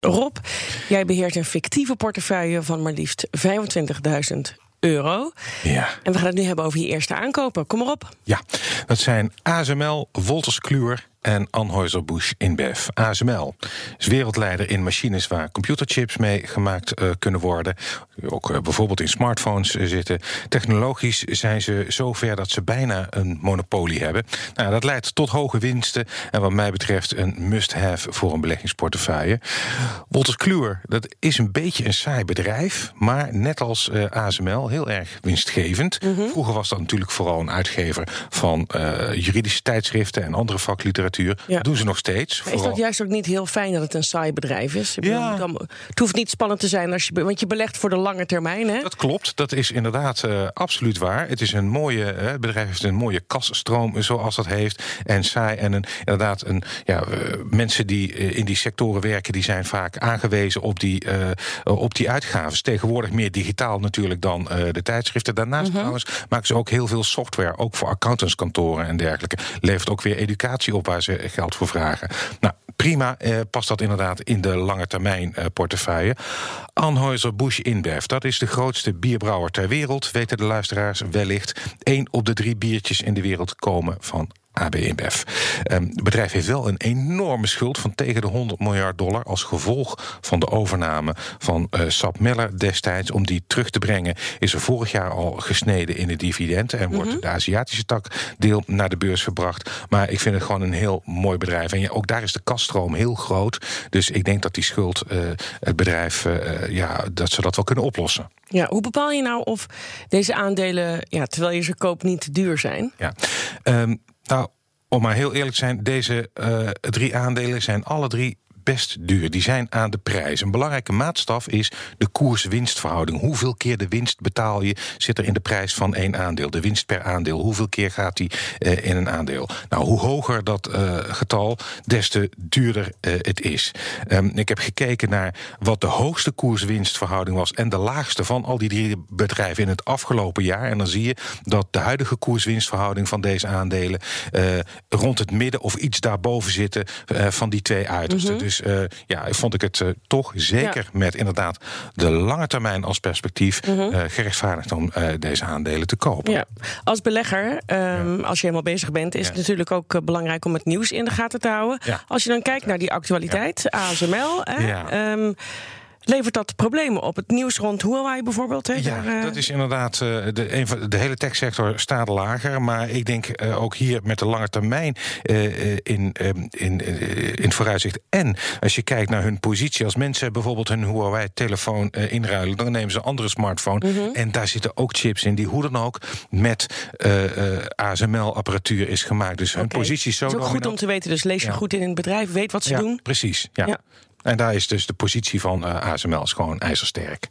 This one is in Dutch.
Rob, jij beheert een fictieve portefeuille van maar liefst 25.000 euro. Ja. En we gaan het nu hebben over je eerste aankopen. Kom maar op. Ja, dat zijn ASML, Wolters Kluwer en Anheuser-Busch InBev. ASML is wereldleider in machines waar computerchips mee gemaakt uh, kunnen worden. Ook uh, bijvoorbeeld in smartphones uh, zitten. Technologisch zijn ze zo ver dat ze bijna een monopolie hebben. Nou, dat leidt tot hoge winsten en wat mij betreft een must-have voor een beleggingsportefeuille. Wolters Kluwer, dat is een beetje een saai bedrijf, maar net als ASML heel erg winstgevend. Mhm. Vroeger was dat natuurlijk vooral een uitgever van juridische tijdschriften en andere vakliteratuur. Ja. Doen ze nog steeds. Is dat juist ook niet heel fijn dat het een saai bedrijf is? Ik bedoel, Ja. dan- het hoeft niet spannend te zijn, als je, want je belegt voor de lange termijn. Hè? Dat klopt, dat is inderdaad eh, absoluut waar. Het is een mooie, eh, het bedrijf heeft een mooie kasstroom, zoals dat heeft. En saai en een, inderdaad, een, ja, eh, mensen die in die sectoren werken, die zijn vaak aangewezen op die, eh, op die uitgaven. Tegenwoordig meer digitaal natuurlijk dan de tijdschriften. Daarnaast trouwens maken ze ook heel veel software, ook voor accountantskantoren en dergelijke. Levert ook weer educatie op waar geld voor vragen. Nou, prima eh, past dat inderdaad in de lange termijn eh, portefeuille. Anheuser-Busch InBev, dat is de grootste bierbrouwer ter wereld, weten de luisteraars wellicht. Eén op de drie biertjes in de wereld komen van AB InBev. Ehm, het bedrijf heeft wel een enorme schuld van tegen de 100 miljard dollar als gevolg van de overname van eh Sap Miller destijds. Om die terug te brengen is er vorig jaar al gesneden in de dividend en wordt de Aziatische tak deel naar de beurs gebracht. Maar ik vind het gewoon een heel mooi bedrijf. En ja, ook daar is de kaststroom heel groot. Dus ik denk dat die schuld eh, het bedrijf, eh, ja, dat ze dat wel kunnen oplossen. Ja, hoe bepaal je nou of deze aandelen, ja, terwijl je ze koopt, niet te duur zijn? Ja. Ehm, nou, om maar heel eerlijk te zijn, deze eh, drie aandelen zijn alle drie best duur. Die zijn aan de prijs. Een belangrijke maatstaf is de koers-winstverhouding. Hoeveel keer de winst betaal je zit er in de prijs van één aandeel? De winst per aandeel. Hoeveel keer gaat die eh, in een aandeel? Nou, hoe hoger dat eh, getal, des te duurder eh, het is. Ehm, ik heb gekeken naar wat de hoogste koers-winstverhouding was en de laagste van al die drie bedrijven in het afgelopen jaar. En dan zie je dat de huidige koers-winstverhouding van deze aandelen rond het midden of iets daarboven zitten van die twee uitersten. Dus eh, ja, vond ik het eh, toch zeker met inderdaad de lange termijn als perspectief eh, gerechtvaardigd om deze aandelen te kopen. Ja. Als belegger, ehm, als je helemaal bezig bent, is het natuurlijk ook belangrijk om het nieuws in de gaten te houden. Als je dan kijkt naar die actualiteit, ASML, hè, Ja. Levert dat problemen op? Het nieuws rond Huawei bijvoorbeeld? Ja, daar, eh, dat is inderdaad. eh, De, de hele techsector staat lager. Maar ik denk eh, ook hier met de lange termijn in, in, eh, in het vooruitzicht. En als je kijkt naar hun positie. Als mensen bijvoorbeeld hun Huawei-telefoon inruilen. dan nemen ze een andere smartphone. En daar zitten ook chips in die hoe dan ook met ASML-apparatuur is gemaakt. Dus hun positie is zo Het is ook goed om te weten, dus lees je Ja. goed in het bedrijf, weet wat ze ja, doen. Precies. Ja. Ja. En daar is dus de positie van eh, ASML is gewoon ijzersterk.